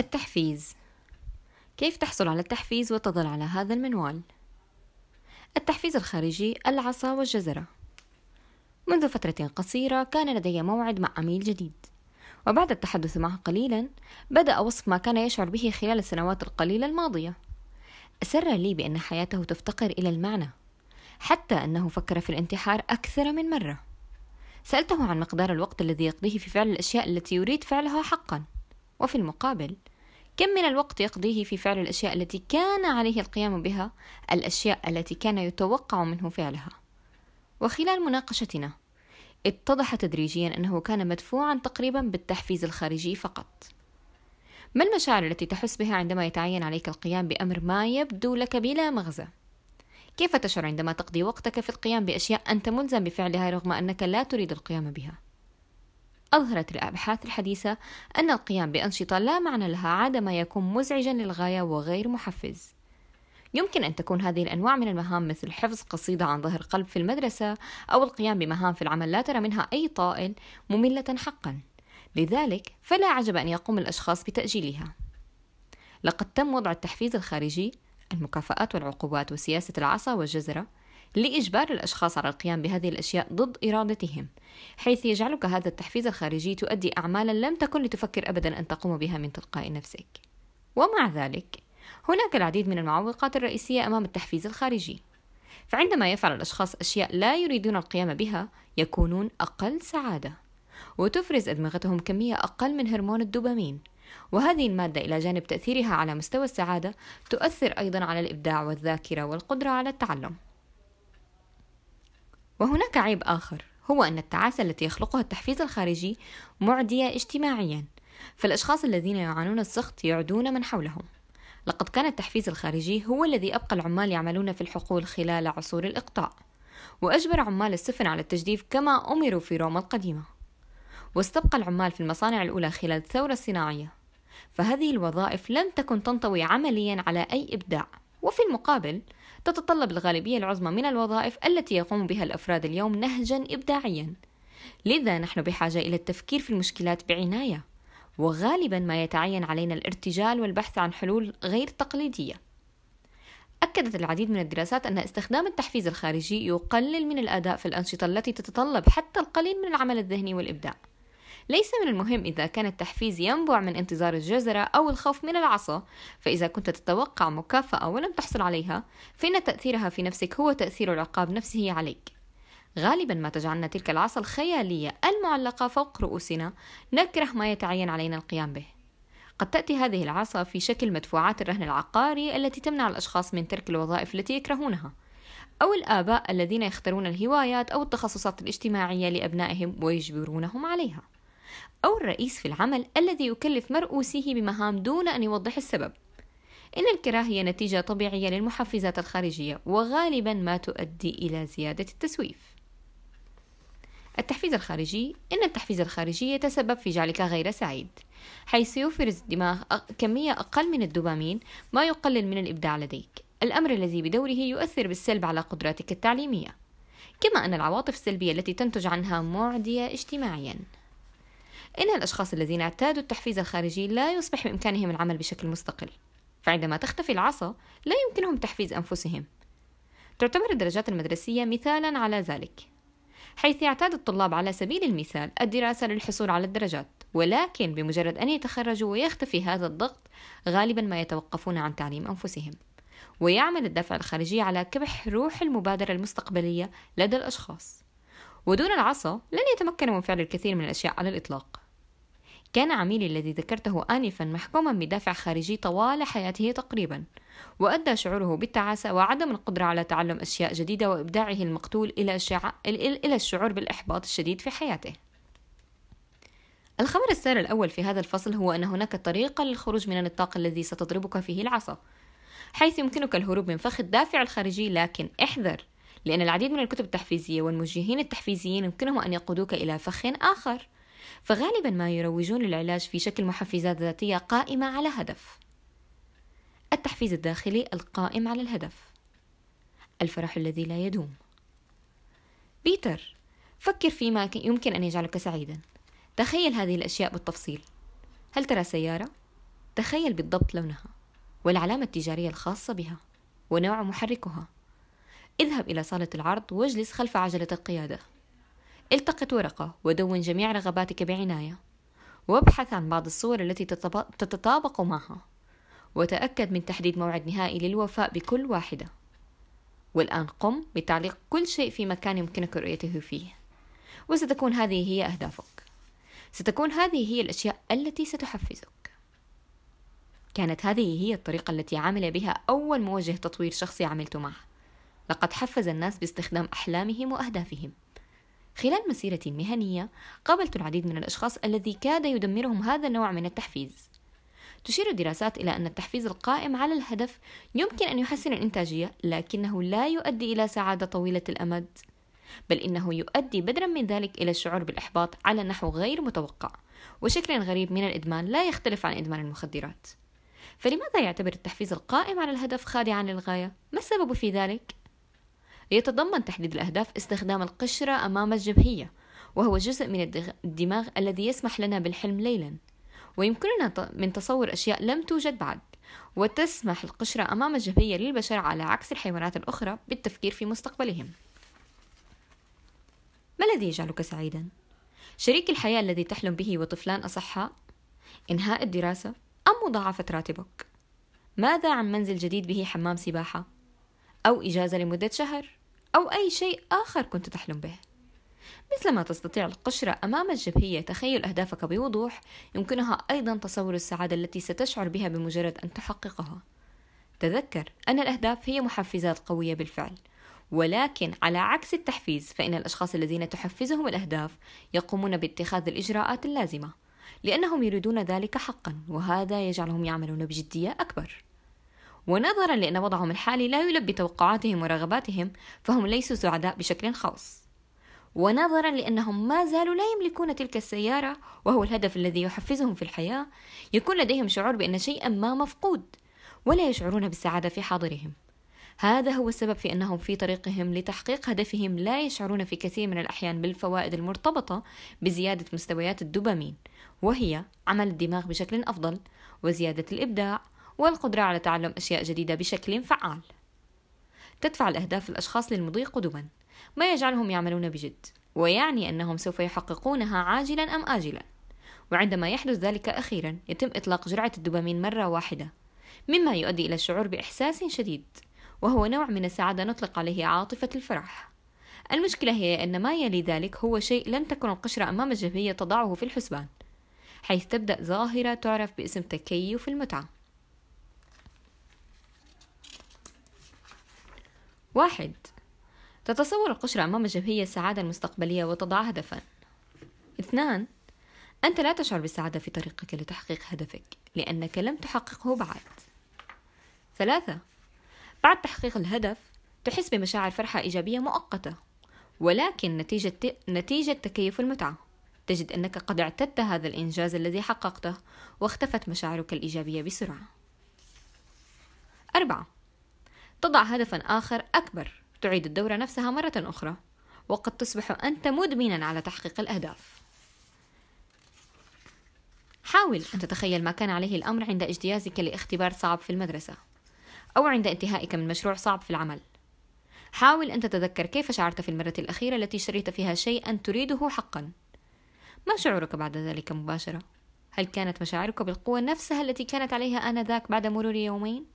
التحفيز. كيف تحصل على التحفيز وتظل على هذا المنوال؟ التحفيز الخارجي العصا والجزرة. منذ فترة قصيرة كان لدي موعد مع عميل جديد. وبعد التحدث معه قليلا بدأ وصف ما كان يشعر به خلال السنوات القليلة الماضية. أسر لي بأن حياته تفتقر إلى المعنى حتى أنه فكر في الانتحار أكثر من مرة. سألته عن مقدار الوقت الذي يقضيه في فعل الأشياء التي يريد فعلها حقا. وفي المقابل كم من الوقت يقضيه في فعل الأشياء التي كان عليه القيام بها الأشياء التي كان يتوقع منه فعلها؟ وخلال مناقشتنا اتضح تدريجيا أنه كان مدفوعا تقريبا بالتحفيز الخارجي فقط. ما المشاعر التي تحس بها عندما يتعين عليك القيام بأمر ما يبدو لك بلا مغزى؟ كيف تشعر عندما تقضي وقتك في القيام بأشياء أنت ملزم بفعلها رغم أنك لا تريد القيام بها؟ أظهرت الأبحاث الحديثة أن القيام بأنشطة لا معنى لها عادة ما يكون مزعجا للغاية وغير محفز. يمكن أن تكون هذه الأنواع من المهام مثل حفظ قصيدة عن ظهر قلب في المدرسة أو القيام بمهام في العمل لا ترى منها أي طائل مملة حقا. لذلك فلا عجب أن يقوم الأشخاص بتأجيلها. لقد تم وضع التحفيز الخارجي المكافآت والعقوبات وسياسة العصا والجزرة لإجبار الأشخاص على القيام بهذه الأشياء ضد إرادتهم حيث يجعلك هذا التحفيز الخارجي تؤدي أعمالا لم تكن لتفكر أبدا أن تقوم بها من تلقاء نفسك. ومع ذلك هناك العديد من المعوقات الرئيسية أمام التحفيز الخارجي. فعندما يفعل الأشخاص أشياء لا يريدون القيام بها يكونون أقل سعادة وتفرز أدمغتهم كمية أقل من هرمون الدوبامين. وهذه المادة إلى جانب تأثيرها على مستوى السعادة تؤثر أيضا على الإبداع والذاكرة والقدرة على التعلم. وهناك عيب آخر هو أن التعاسة التي يخلقها التحفيز الخارجي معدية اجتماعيا فالأشخاص الذين يعانون السخط يعدون من حولهم. لقد كان التحفيز الخارجي هو الذي أبقى العمال يعملون في الحقول خلال عصور الإقطاع وأجبر عمال السفن على التجديف كما أمروا في روما القديمة. واستبقى العمال في المصانع الأولى خلال الثورة الصناعية. فهذه الوظائف لم تكن تنطوي عمليا على أي إبداع. وفي المقابل تتطلب الغالبية العظمى من الوظائف التي يقوم بها الأفراد اليوم نهجا إبداعيا. لذا نحن بحاجة إلى التفكير في المشكلات بعناية وغالبا ما يتعين علينا الارتجال والبحث عن حلول غير تقليدية. أكدت العديد من الدراسات أن استخدام التحفيز الخارجي يقلل من الأداء في الأنشطة التي تتطلب حتى القليل من العمل الذهني والإبداع. ليس من المهم إذا كان التحفيز ينبع من انتظار الجزرة أو الخوف من العصا. فإذا كنت تتوقع مكافأة ولم تحصل عليها فإن تأثيرها في نفسك هو تأثير العقاب نفسه عليك. غالبا ما تجعلنا تلك العصا الخيالية المعلقة فوق رؤوسنا نكره ما يتعين علينا القيام به. قد تأتي هذه العصا في شكل مدفوعات الرهن العقاري التي تمنع الأشخاص من ترك الوظائف التي يكرهونها أو الآباء الذين يختارون الهوايات أو التخصصات الاجتماعية لأبنائهم ويجبرونهم عليها. أو الرئيس في العمل الذي يكلف مرؤوسيه بمهام دون أن يوضح السبب. إن الكراهية نتيجة طبيعية للمحفزات الخارجية وغالبا ما تؤدي إلى زيادة التسويف. التحفيز الخارجي إن التحفيز الخارجي يتسبب في جعلك غير سعيد حيث يفرز الدماغ كمية أقل من الدوبامين ما يقلل من الإبداع لديك. الأمر الذي بدوره يؤثر بالسلب على قدراتك التعليمية. كما أن العواطف السلبية التي تنتج عنها معدية اجتماعيا. إن الأشخاص الذين اعتادوا التحفيز الخارجي لا يصبح بإمكانهم العمل بشكل مستقل فعندما تختفي العصا لا يمكنهم تحفيز أنفسهم. تعتبر الدرجات المدرسية مثالا على ذلك حيث يعتاد الطلاب على سبيل المثال الدراسة للحصول على الدرجات ولكن بمجرد أن يتخرجوا ويختفي هذا الضغط غالبا ما يتوقفون عن تعليم أنفسهم ويعمل الدافع الخارجي على كبح روح المبادرة المستقبلية لدى الأشخاص. ودون العصا لن يتمكنوا من فعل الكثير من الأشياء على الإطلاق. كان عميلي الذي ذكرته آنفا محكوما بدافع خارجي طوال حياته تقريبا وأدى شعوره بالتعاسة وعدم القدرة على تعلم أشياء جديدة وإبداعه المقتول إلى, شع... إلى الشعور بالإحباط الشديد في حياته. الخبر السار الأول في هذا الفصل هو أن هناك طريقة للخروج من النطاق الذي ستضربك فيه العصا حيث يمكنك الهروب من فخ الدافع الخارجي لكن احذر لأن العديد من الكتب التحفيزية والموجهين التحفيزيين يمكنهم أن يقودوك إلى فخ آخر. فغالبا ما يروجون للعلاج في شكل محفزات ذاتية قائمة على هدف. التحفيز الداخلي القائم على الهدف. الفرح الذي لا يدوم. بيتر فكر فيما يمكن أن يجعلك سعيدا. تخيل هذه الأشياء بالتفصيل. هل ترى سيارة؟ تخيل بالضبط لونها والعلامة التجارية الخاصة بها ونوع محركها. اذهب إلى صالة العرض واجلس خلف عجلة القيادة. التقط ورقة ودون جميع رغباتك بعناية. وابحث عن بعض الصور التي تتطابق معها. وتأكد من تحديد موعد نهائي للوفاء بكل واحدة. والآن قم بتعليق كل شيء في مكان يمكنك رؤيته فيه. وستكون هذه هي أهدافك. ستكون هذه هي الأشياء التي ستحفزك. كانت هذه هي الطريقة التي عمل بها أول موجه تطوير شخصي عملت معه. لقد حفز الناس باستخدام أحلامهم وأهدافهم. خلال مسيرتي المهنية قابلت العديد من الأشخاص الذي كاد يدمرهم هذا النوع من التحفيز تشير الدراسات إلى أن التحفيز القائم على الهدف يمكن أن يحسن الإنتاجية لكنه لا يؤدي إلى سعادة طويلة الأمد بل إنه يؤدي بدلا من ذلك إلى الشعور بالإحباط على نحو غير متوقع وشكل غريب من الإدمان لا يختلف عن إدمان المخدرات فلماذا يعتبر التحفيز القائم على الهدف خادعا للغاية؟ ما السبب في ذلك؟ يتضمن تحديد الأهداف استخدام القشرة أمام الجبهية وهو جزء من الدماغ الذي يسمح لنا بالحلم ليلا ويمكننا من تصور أشياء لم توجد بعد وتسمح القشرة أمام الجبهية للبشر على عكس الحيوانات الأخرى بالتفكير في مستقبلهم ما الذي يجعلك سعيدا؟ شريك الحياة الذي تحلم به وطفلان أصحاء؟ إنهاء الدراسة؟ أم مضاعفة راتبك؟ ماذا عن منزل جديد به حمام سباحة؟ أو إجازة لمدة شهر؟ أو أي شيء آخر كنت تحلم به؟ مثلما تستطيع القشرة أمام الجبهية تخيل أهدافك بوضوح يمكنها أيضا تصور السعادة التي ستشعر بها بمجرد أن تحققها تذكر أن الأهداف هي محفزات قوية بالفعل ولكن على عكس التحفيز فإن الأشخاص الذين تحفزهم الأهداف يقومون باتخاذ الإجراءات اللازمة لأنهم يريدون ذلك حقا وهذا يجعلهم يعملون بجدية أكبر ونظرا لأن وضعهم الحالي لا يلبي توقعاتهم ورغباتهم فهم ليسوا سعداء بشكل خاص. ونظرا لأنهم ما زالوا لا يملكون تلك السيارة وهو الهدف الذي يحفزهم في الحياة. يكون لديهم شعور بأن شيئا ما مفقود ولا يشعرون بالسعادة في حاضرهم. هذا هو السبب في أنهم في طريقهم لتحقيق هدفهم لا يشعرون في كثير من الأحيان بالفوائد المرتبطة بزيادة مستويات الدوبامين وهي عمل الدماغ بشكل أفضل وزيادة الإبداع والقدرة على تعلم أشياء جديدة بشكل فعال. تدفع الأهداف الأشخاص للمضي قدما. ما يجعلهم يعملون بجد ويعني أنهم سوف يحققونها عاجلا أم آجلا. وعندما يحدث ذلك أخيرا يتم إطلاق جرعة الدوبامين مرة واحدة مما يؤدي إلى الشعور بإحساس شديد وهو نوع من السعادة نطلق عليه عاطفة الفرح. المشكلة هي أن ما يلي ذلك هو شيء لم تكن القشرة أمام الجبهية تضعه في الحسبان حيث تبدأ ظاهرة تعرف باسم تكيف المتعة. واحد. تتصور القشرة أمام الجبهية السعادة المستقبلية وتضع هدفا. اثنان أنت لا تشعر بالسعادة في طريقك لتحقيق هدفك لأنك لم تحققه بعد. ثلاثة بعد تحقيق الهدف تحس بمشاعر فرحة إيجابية مؤقتة ولكن نتيجة نتيجة تكيف المتعة. تجد أنك قد اعتدت هذا الإنجاز الذي حققته واختفت مشاعرك الإيجابية بسرعة. أربعة تضع هدفا آخر أكبر. تعيد الدورة نفسها مرة أخرى. وقد تصبح أنت مدمنا على تحقيق الأهداف. حاول أن تتخيل ما كان عليه الأمر عند اجتيازك لاختبار صعب في المدرسة أو عند انتهائك من مشروع صعب في العمل. حاول أن تتذكر كيف شعرت في المرة الأخيرة التي اشتريت فيها شيئا تريده حقا. ما شعورك بعد ذلك مباشرة؟ هل كانت مشاعرك بالقوة نفسها التي كانت عليها آنذاك بعد مرور يومين؟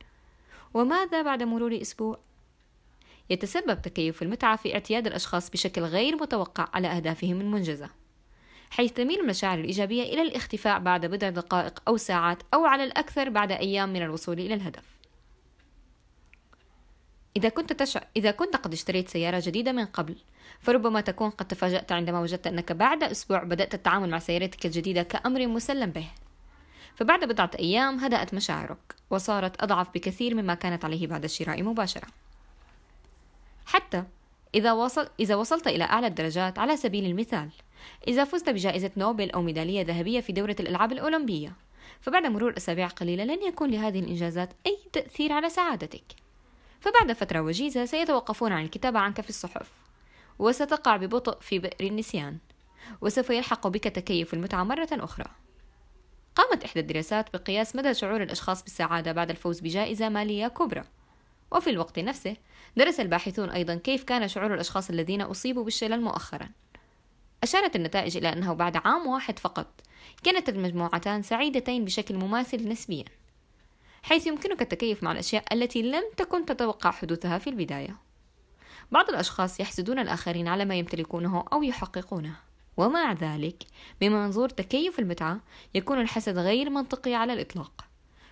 وماذا بعد مرور أسبوع؟ يتسبب تكيف المتعة في اعتياد الأشخاص بشكل غير متوقع على أهدافهم المنجزة حيث تميل المشاعر الإيجابية إلى الاختفاء بعد بضع دقائق أو ساعات أو على الأكثر بعد أيام من الوصول إلى الهدف إذا كنت تشعر إذا كنت قد اشتريت سيارة جديدة من قبل فربما تكون قد تفاجأت عندما وجدت أنك بعد أسبوع بدأت التعامل مع سيارتك الجديدة كأمر مسلم به فبعد بضعة أيام هدأت مشاعرك وصارت أضعف بكثير مما كانت عليه بعد الشراء مباشرة. حتى إذا, وصل إذا وصلت إلى أعلى الدرجات على سبيل المثال إذا فزت بجائزة نوبل أو ميدالية ذهبية في دورة الألعاب الأولمبية فبعد مرور أسابيع قليلة لن يكون لهذه الإنجازات أي تأثير على سعادتك. فبعد فترة وجيزة سيتوقفون عن الكتابة عنك في الصحف وستقع ببطء في بئر النسيان وسوف يلحق بك تكيف المتعة مرة أخرى. قامت إحدى الدراسات بقياس مدى شعور الأشخاص بالسعادة بعد الفوز بجائزة مالية كبرى. وفي الوقت نفسه درس الباحثون أيضا كيف كان شعور الأشخاص الذين أصيبوا بالشلل مؤخرا. أشارت النتائج إلى أنه بعد عام واحد فقط كانت المجموعتان سعيدتين بشكل مماثل نسبيا حيث يمكنك التكيف مع الأشياء التي لم تكن تتوقع حدوثها في البداية. بعض الأشخاص يحسدون الآخرين على ما يمتلكونه أو يحققونه. ومع ذلك بمنظور تكيف المتعة يكون الحسد غير منطقي على الإطلاق.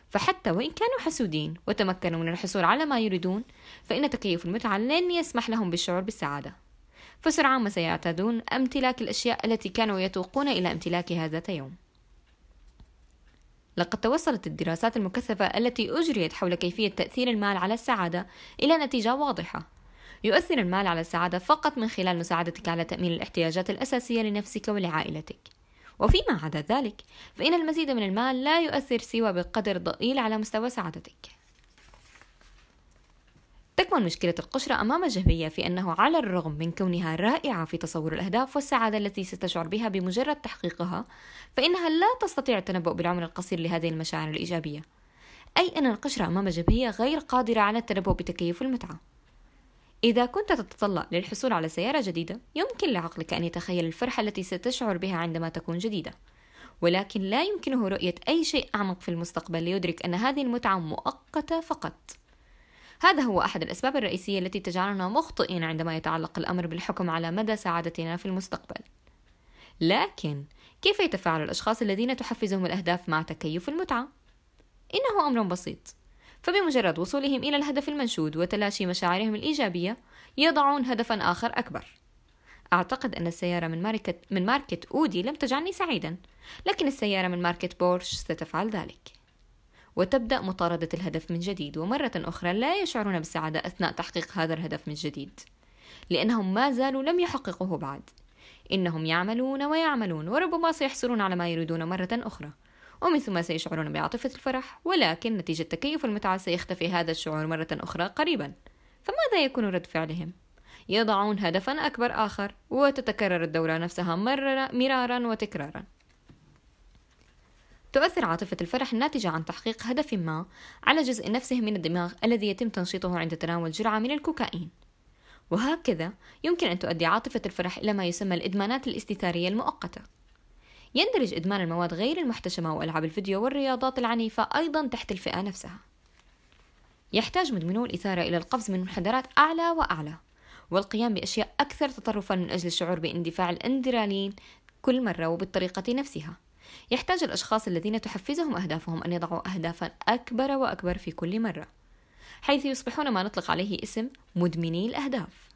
فحتى وإن كانوا حسودين وتمكنوا من الحصول على ما يريدون فإن تكيف المتعة لن يسمح لهم بالشعور بالسعادة. فسرعان ما سيعتادون امتلاك الأشياء التي كانوا يتوقون إلى امتلاكها ذات يوم. لقد توصلت الدراسات المكثفة التي أجريت حول كيفية تأثير المال على السعادة إلى نتيجة واضحة. يؤثر المال على السعادة فقط من خلال مساعدتك على تأمين الاحتياجات الأساسية لنفسك ولعائلتك. وفيما عدا ذلك فإن المزيد من المال لا يؤثر سوى بقدر ضئيل على مستوى سعادتك. تكمن مشكلة القشرة أمام الجهبية في أنه على الرغم من كونها رائعة في تصور الأهداف والسعادة التي ستشعر بها بمجرد تحقيقها فإنها لا تستطيع التنبؤ بالعمر القصير لهذه المشاعر الإيجابية. أي أن القشرة أمام الجهبية غير قادرة على التنبؤ بتكيف المتعة. إذا كنت تتطلع للحصول على سيارة جديدة يمكن لعقلك أن يتخيل الفرحة التي ستشعر بها عندما تكون جديدة. ولكن لا يمكنه رؤية أي شيء أعمق في المستقبل ليدرك أن هذه المتعة مؤقتة فقط. هذا هو أحد الأسباب الرئيسية التي تجعلنا مخطئين عندما يتعلق الأمر بالحكم على مدى سعادتنا في المستقبل. لكن كيف يتفاعل الأشخاص الذين تحفزهم الأهداف مع تكيف المتعة؟ إنه أمر بسيط. فبمجرد وصولهم إلى الهدف المنشود وتلاشي مشاعرهم الإيجابية يضعون هدفا آخر أكبر. أعتقد أن السيارة من ماركة, من ماركة أودي لم تجعلني سعيدا لكن السيارة من ماركة بورش ستفعل ذلك. وتبدأ مطاردة الهدف من جديد ومرة أخرى لا يشعرون بالسعادة أثناء تحقيق هذا الهدف من جديد. لأنهم ما زالوا لم يحققوه بعد. إنهم يعملون ويعملون وربما سيحصلون على ما يريدون مرة أخرى. ومن ثم سيشعرون بعاطفة الفرح ولكن نتيجة تكيف المتعة سيختفي هذا الشعور مرة أخرى قريبا. فماذا يكون رد فعلهم؟ يضعون هدفا أكبر آخر وتتكرر الدورة نفسها مرة مرارا وتكرارا. تؤثر عاطفة الفرح الناتجة عن تحقيق هدف ما على جزء نفسه من الدماغ الذي يتم تنشيطه عند تناول جرعة من الكوكايين. وهكذا يمكن أن تؤدي عاطفة الفرح إلى ما يسمى الإدمانات الاستثارية المؤقتة. يندرج إدمان المواد غير المحتشمة وألعاب الفيديو والرياضات العنيفة أيضا تحت الفئة نفسها. يحتاج مدمنو الإثارة إلى القفز من منحدرات أعلى وأعلى والقيام بأشياء أكثر تطرفا من أجل الشعور باندفاع الاندرالين كل مرة وبالطريقة نفسها. يحتاج الأشخاص الذين تحفزهم أهدافهم أن يضعوا أهدافا أكبر وأكبر في كل مرة حيث يصبحون ما نطلق عليه اسم مدمني الأهداف.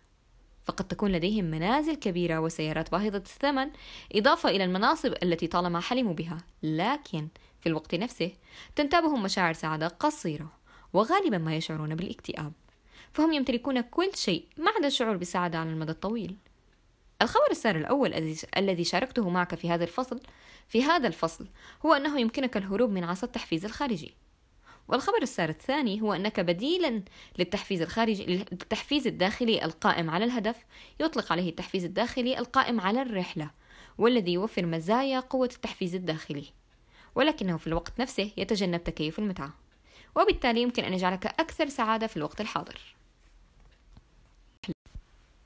فقد تكون لديهم منازل كبيرة وسيارات باهظة الثمن إضافة إلى المناصب التي طالما حلموا بها. لكن في الوقت نفسه تنتابهم مشاعر سعادة قصيرة وغالبا ما يشعرون بالاكتئاب. فهم يمتلكون كل شيء ما عدا الشعور بالسعادة على المدى الطويل. الخبر السار الأول الذي شاركته معك في هذا الفصل في هذا الفصل هو أنه يمكنك الهروب من عصا التحفيز الخارجي. والخبر السار الثاني هو أنك بديلا للتحفيز الخارجي للتحفيز الداخلي القائم على الهدف يطلق عليه التحفيز الداخلي القائم على الرحلة والذي يوفر مزايا قوة التحفيز الداخلي. ولكنه في الوقت نفسه يتجنب تكيف المتعة. وبالتالي يمكن أن يجعلك أكثر سعادة في الوقت الحاضر.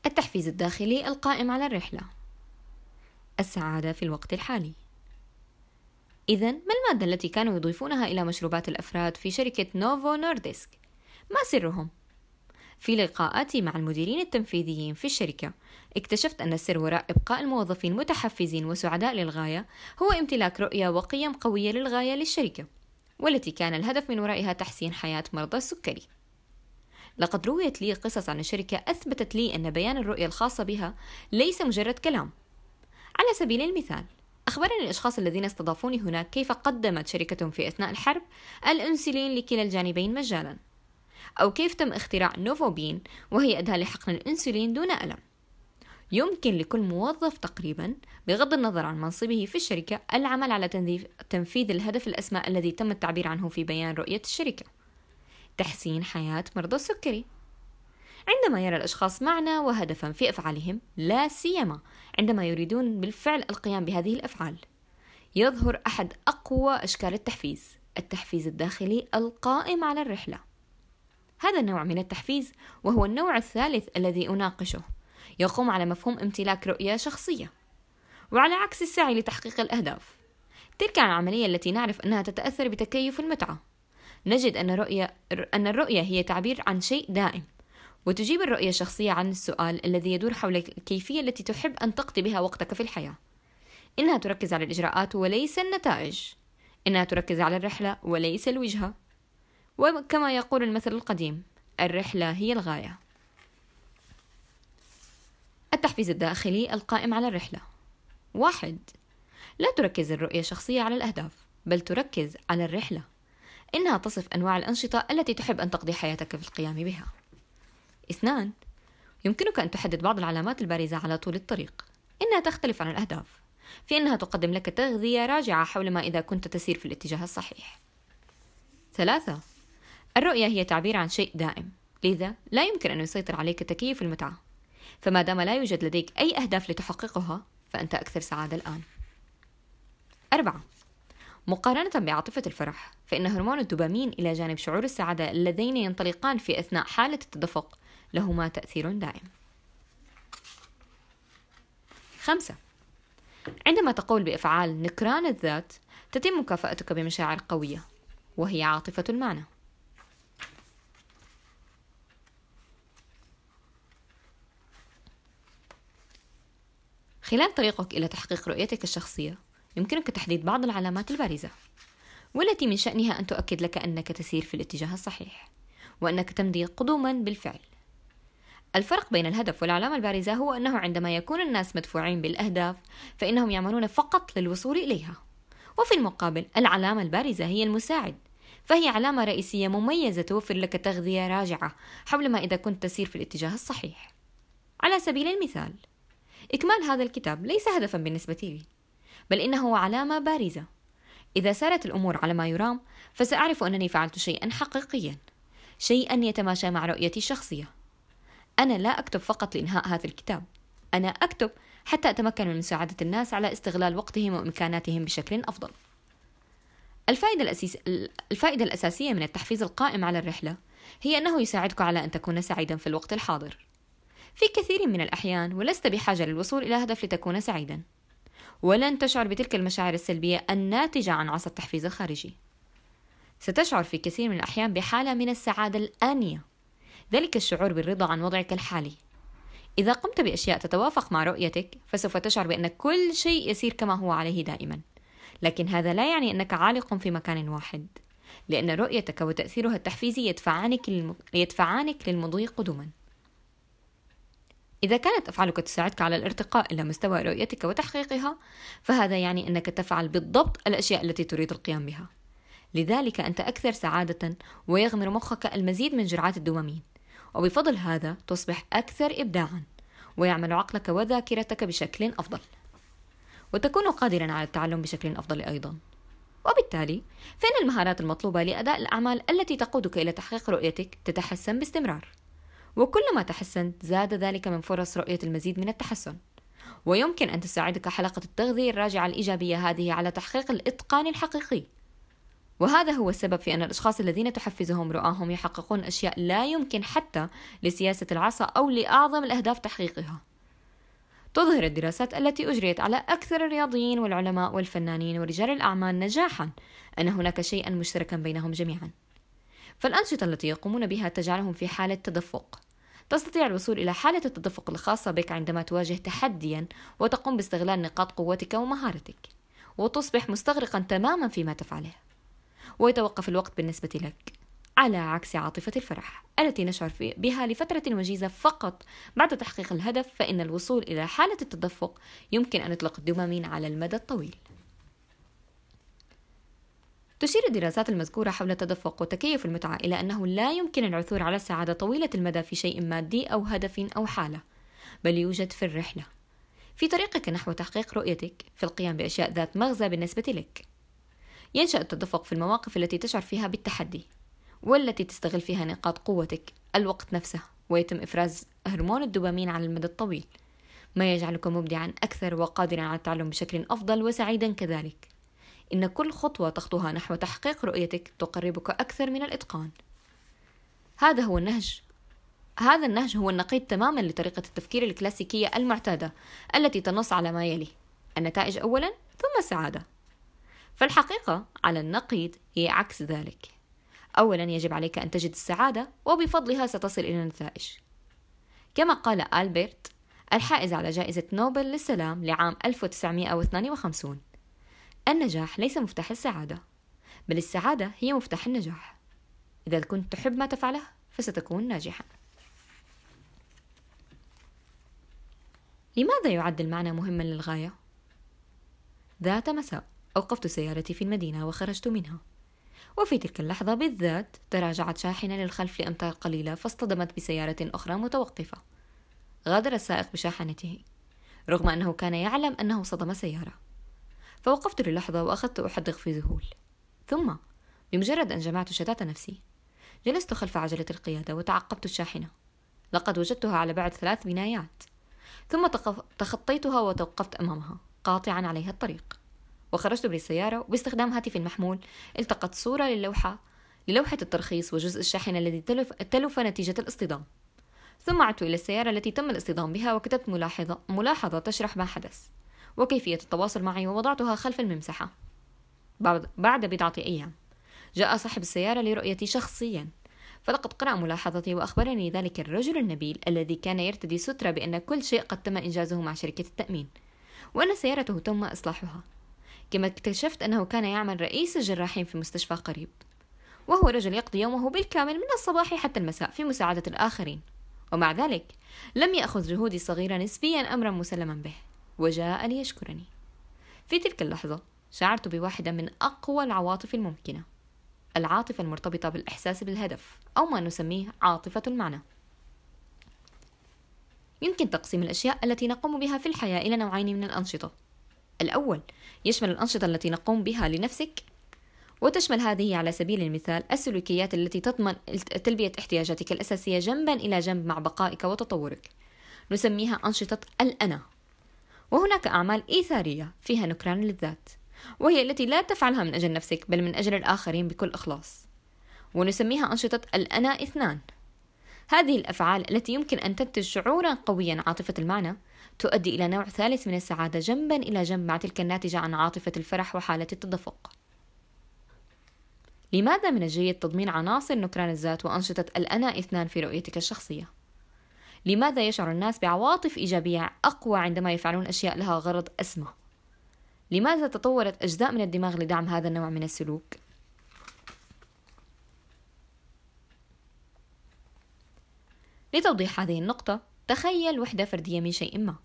التحفيز الداخلي القائم على الرحلة. السعادة في الوقت الحالي. إذا ما المادة التي كانوا يضيفونها إلى مشروبات الأفراد في شركة نوفو نورديسك؟ ما سرهم؟ في لقاءاتي مع المديرين التنفيذيين في الشركة اكتشفت أن السر وراء إبقاء الموظفين متحفزين وسعداء للغاية هو امتلاك رؤية وقيم قوية للغاية للشركة والتي كان الهدف من ورائها تحسين حياة مرضى السكري لقد رويت لي قصص عن الشركة أثبتت لي أن بيان الرؤية الخاصة بها ليس مجرد كلام على سبيل المثال أخبرني الأشخاص الذين استضافوني هناك كيف قدمت شركتهم في أثناء الحرب الأنسولين لكلا الجانبين مجانا أو كيف تم اختراع نوفوبين وهي أداة لحقن الأنسولين دون ألم؟ يمكن لكل موظف تقريبا بغض النظر عن منصبه في الشركة العمل على تنفيذ الهدف الأسمى الذي تم التعبير عنه في بيان رؤية الشركة. تحسين حياة مرضى السكري. عندما يرى الأشخاص معنى وهدفا في أفعالهم لا سيما عندما يريدون بالفعل القيام بهذه الأفعال. يظهر أحد أقوى أشكال التحفيز التحفيز الداخلي القائم على الرحلة. هذا النوع من التحفيز وهو النوع الثالث الذي أناقشه. يقوم على مفهوم امتلاك رؤية شخصية. وعلى عكس السعي لتحقيق الأهداف. تلك العملية التي نعرف أنها تتأثر بتكيف المتعة. نجد أن, رؤية أن الرؤية هي تعبير عن شيء دائم. وتجيب الرؤية الشخصية عن السؤال الذي يدور حول الكيفية التي تحب أن تقضي بها وقتك في الحياة. إنها تركز على الإجراءات وليس النتائج. إنها تركز على الرحلة وليس الوجهة. وكما يقول المثل القديم الرحلة هي الغاية. التحفيز الداخلي القائم على الرحلة. واحد لا تركز الرؤية الشخصية على الأهداف بل تركز على الرحلة. إنها تصف أنواع الأنشطة التي تحب أن تقضي حياتك في القيام بها. اثنان. يمكنك أن تحدد بعض العلامات البارزة على طول الطريق. إنها تختلف عن الأهداف في أنها تقدم لك تغذية راجعة حول ما إذا كنت تسير في الاتجاه الصحيح. ثلاثة الرؤية هي تعبير عن شيء دائم لذا لا يمكن أن يسيطر عليك تكييف المتعة. فما دام لا يوجد لديك أي أهداف لتحققها فأنت أكثر سعادة الآن. أربعة مقارنة بعاطفة الفرح فإن هرمون الدوبامين إلى جانب شعور السعادة اللذين ينطلقان في أثناء حالة التدفق لهما تأثير دائم. خمسة. عندما تقول بإفعال نكران الذات تتم مكافأتك بمشاعر قوية وهي عاطفة المعنى. خلال طريقك إلى تحقيق رؤيتك الشخصية يمكنك تحديد بعض العلامات البارزة والتي من شأنها أن تؤكد لك أنك تسير في الاتجاه الصحيح وأنك تمضي قدوما بالفعل. الفرق بين الهدف والعلامة البارزة هو أنه عندما يكون الناس مدفوعين بالأهداف فإنهم يعملون فقط للوصول إليها. وفي المقابل العلامة البارزة هي المساعد فهي علامة رئيسية مميزة توفر لك تغذية راجعة حول ما إذا كنت تسير في الاتجاه الصحيح. على سبيل المثال إكمال هذا الكتاب ليس هدفا بالنسبة لي بل إنه علامة بارزة. إذا سارت الأمور على ما يرام فسأعرف أنني فعلت شيئا حقيقيا شيئا يتماشى مع رؤيتي الشخصية. أنا لا أكتب فقط لإنهاء هذا الكتاب. أنا أكتب حتى أتمكن من مساعدة الناس على استغلال وقتهم وإمكاناتهم بشكل أفضل. الفائدة, الأسيس... الفائدة الأساسية من التحفيز القائم على الرحلة هي أنه يساعدك على أن تكون سعيدا في الوقت الحاضر. في كثير من الأحيان ولست بحاجة للوصول إلى هدف لتكون سعيدا. ولن تشعر بتلك المشاعر السلبية الناتجة عن عصا التحفيز الخارجي. ستشعر في كثير من الأحيان بحالة من السعادة الآنية. ذلك الشعور بالرضا عن وضعك الحالي. إذا قمت بأشياء تتوافق مع رؤيتك فسوف تشعر بأن كل شيء يسير كما هو عليه دائما. لكن هذا لا يعني أنك عالق في مكان واحد لأن رؤيتك وتأثيرها التحفيزي يدفعانك, للم... يدفعانك للمضي قدما. إذا كانت أفعالك تساعدك على الارتقاء إلى مستوى رؤيتك وتحقيقها فهذا يعني أنك تفعل بالضبط الأشياء التي تريد القيام بها. لذلك أنت أكثر سعادة ويغمر مخك المزيد من جرعات الدوبامين. وبفضل هذا تصبح أكثر إبداعا ويعمل عقلك وذاكرتك بشكل أفضل. وتكون قادرا على التعلم بشكل أفضل أيضا. وبالتالي فإن المهارات المطلوبة لأداء الأعمال التي تقودك إلى تحقيق رؤيتك تتحسن باستمرار. وكلما تحسنت زاد ذلك من فرص رؤية المزيد من التحسن. ويمكن أن تساعدك حلقة التغذية الراجعة الإيجابية هذه على تحقيق الإتقان الحقيقي. وهذا هو السبب في أن الأشخاص الذين تحفزهم رؤاهم يحققون أشياء لا يمكن حتى لسياسة العصا أو لأعظم الأهداف تحقيقها. تظهر الدراسات التي أجريت على أكثر الرياضيين والعلماء والفنانين ورجال الأعمال نجاحا أن هناك شيئا مشتركا بينهم جميعا. فالأنشطة التي يقومون بها تجعلهم في حالة تدفق. تستطيع الوصول إلى حالة التدفق الخاصة بك عندما تواجه تحديا وتقوم باستغلال نقاط قوتك ومهارتك وتصبح مستغرقا تماما فيما تفعله. ويتوقف الوقت بالنسبة لك على عكس عاطفة الفرح التي نشعر بها لفترة وجيزة فقط. بعد تحقيق الهدف فإن الوصول إلى حالة التدفق يمكن أن يطلق الدوبامين على المدى الطويل. تشير الدراسات المذكورة حول التدفق وتكيف المتعة إلى أنه لا يمكن العثور على السعادة طويلة المدى في شيء مادي أو هدف أو حالة بل يوجد في الرحلة. في طريقك نحو تحقيق رؤيتك في القيام بأشياء ذات مغزى بالنسبة لك. ينشأ التدفق في المواقف التي تشعر فيها بالتحدي والتي تستغل فيها نقاط قوتك الوقت نفسه ويتم إفراز هرمون الدوبامين على المدى الطويل. ما يجعلك مبدعا أكثر وقادرا على التعلم بشكل أفضل وسعيدا كذلك. إن كل خطوة تخطوها نحو تحقيق رؤيتك تقربك أكثر من الإتقان. هذا هو النهج. هذا النهج هو النقيض تماما لطريقة التفكير الكلاسيكية المعتادة التي تنص على ما يلي النتائج أولا ثم السعادة. فالحقيقة على النقيض هي عكس ذلك. أولا يجب عليك أن تجد السعادة وبفضلها ستصل إلى النتائج. كما قال ألبرت الحائز على جائزة نوبل للسلام لعام 1952 النجاح ليس مفتاح السعادة بل السعادة هي مفتاح النجاح. إذا كنت تحب ما تفعله فستكون ناجحا. لماذا يعد المعنى مهما للغاية؟ ذات مساء. أوقفت سيارتي في المدينة وخرجت منها. وفي تلك اللحظة بالذات تراجعت شاحنة للخلف لأمتار قليلة فاصطدمت بسيارة أخرى متوقفة. غادر السائق بشاحنته رغم أنه كان يعلم أنه صدم سيارة. فوقفت للحظة وأخذت أحدق في ذهول. ثم بمجرد أن جمعت شتات نفسي جلست خلف عجلة القيادة وتعقبت الشاحنة. لقد وجدتها على بعد ثلاث بنايات. ثم تخطيتها وتوقفت أمامها قاطعا عليها الطريق. وخرجت بالسيارة وباستخدام هاتفي المحمول. التقط صورة للوحة للوحة الترخيص وجزء الشاحنة الذي تلف, تلف نتيجة الاصطدام. ثم عدت إلى السيارة التي تم الاصطدام بها وكتبت ملاحظة, ملاحظة تشرح ما حدث وكيفية التواصل معي ووضعتها خلف الممسحة بعد بضعة أيام جاء صاحب السيارة لرؤيتي شخصيا. فلقد قرأ ملاحظتي وأخبرني ذلك الرجل النبيل الذي كان يرتدي سترة بأن كل شيء قد تم إنجازه مع شركة التأمين. وأن سيارته تم إصلاحها. كما اكتشفت أنه كان يعمل رئيس الجراحين في مستشفى قريب. وهو رجل يقضي يومه بالكامل من الصباح حتى المساء في مساعدة الآخرين. ومع ذلك لم يأخذ جهودي الصغيرة نسبيا أمرا مسلما به. وجاء ليشكرني. في تلك اللحظة شعرت بواحدة من أقوى العواطف الممكنة. العاطفة المرتبطة بالإحساس بالهدف أو ما نسميه عاطفة المعنى. يمكن تقسيم الأشياء التي نقوم بها في الحياة إلى نوعين من الأنشطة. الأول. يشمل الأنشطة التي نقوم بها لنفسك وتشمل هذه على سبيل المثال السلوكيات التي تضمن تلبية احتياجاتك الأساسية جنبا إلى جنب مع بقائك وتطورك. نسميها أنشطة الأنا. وهناك أعمال إيثارية فيها نكران للذات وهي التي لا تفعلها من أجل نفسك بل من أجل الآخرين بكل إخلاص. ونسميها أنشطة الأنا اثنان. هذه الأفعال التي يمكن أن تنتج شعورا قويا عاطفة المعنى تؤدي إلى نوع ثالث من السعادة جنبا إلى جنب مع تلك الناتجة عن عاطفة الفرح وحالة التدفق لماذا من الجيد تضمين عناصر نكران الذات وأنشطة الأنا إثنان في رؤيتك الشخصية؟ لماذا يشعر الناس بعواطف إيجابية أقوى عندما يفعلون أشياء لها غرض أسمى؟ لماذا تطورت أجزاء من الدماغ لدعم هذا النوع من السلوك؟ لتوضيح هذه النقطة تخيل وحدة فردية من شيء ما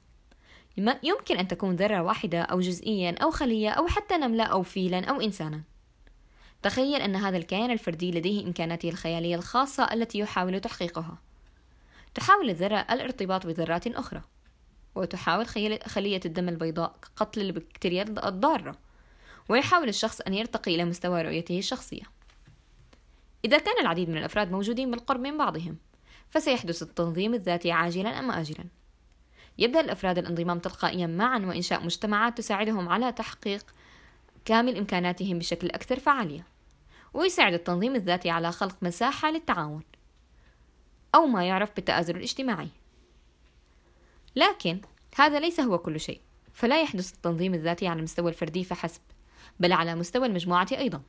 يمكن أن تكون ذرة واحدة أو جزئيا أو خلية أو حتى نملة أو فيلا أو إنسانا. تخيل أن هذا الكيان الفردي لديه إمكاناته الخيالية الخاصة التي يحاول تحقيقها. تحاول الذرة الارتباط بذرات أخرى وتحاول خلية الدم البيضاء قتل البكتيريا الضارة ويحاول الشخص أن يرتقي إلى مستوى رؤيته الشخصية. إذا كان العديد من الأفراد موجودين بالقرب من بعضهم فسيحدث التنظيم الذاتي عاجلا أم آجلا. يبدأ الأفراد الانضمام تلقائيا معا وإنشاء مجتمعات تساعدهم على تحقيق كامل إمكاناتهم بشكل أكثر فعالية. ويساعد التنظيم الذاتي على خلق مساحة للتعاون أو ما يعرف بالتآزر الاجتماعي. لكن هذا ليس هو كل شيء فلا يحدث التنظيم الذاتي على المستوى الفردي فحسب بل على مستوى المجموعة أيضا.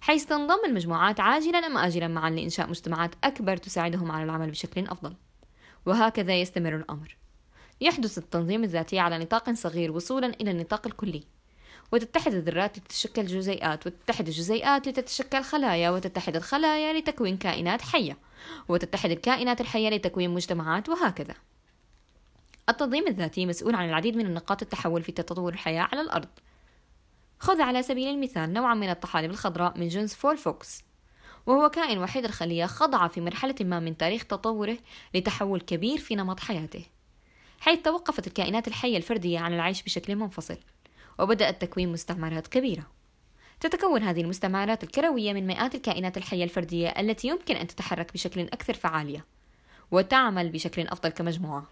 حيث تنضم المجموعات عاجلا أم آجلا معا لإنشاء مجتمعات أكبر تساعدهم على العمل بشكل أفضل. وهكذا يستمر الأمر. يحدث التنظيم الذاتي على نطاق صغير وصولا إلى النطاق الكلي. وتتحد الذرات لتتشكل جزيئات وتتحد الجزيئات لتتشكل خلايا وتتحد الخلايا لتكوين كائنات حية وتتحد الكائنات الحية لتكوين مجتمعات وهكذا. التنظيم الذاتي مسؤول عن العديد من النقاط التحول في تطور الحياة على الأرض. خذ على سبيل المثال نوعا من الطحالب الخضراء من جنس فولفوكس وهو كائن وحيد الخلية خضع في مرحلة ما من تاريخ تطوره لتحول كبير في نمط حياته. حيث توقفت الكائنات الحية الفردية عن العيش بشكل منفصل وبدأت تكوين مستعمرات كبيرة. تتكون هذه المستعمرات الكروية من مئات الكائنات الحية الفردية التي يمكن أن تتحرك بشكل أكثر فعالية وتعمل بشكل أفضل كمجموعة.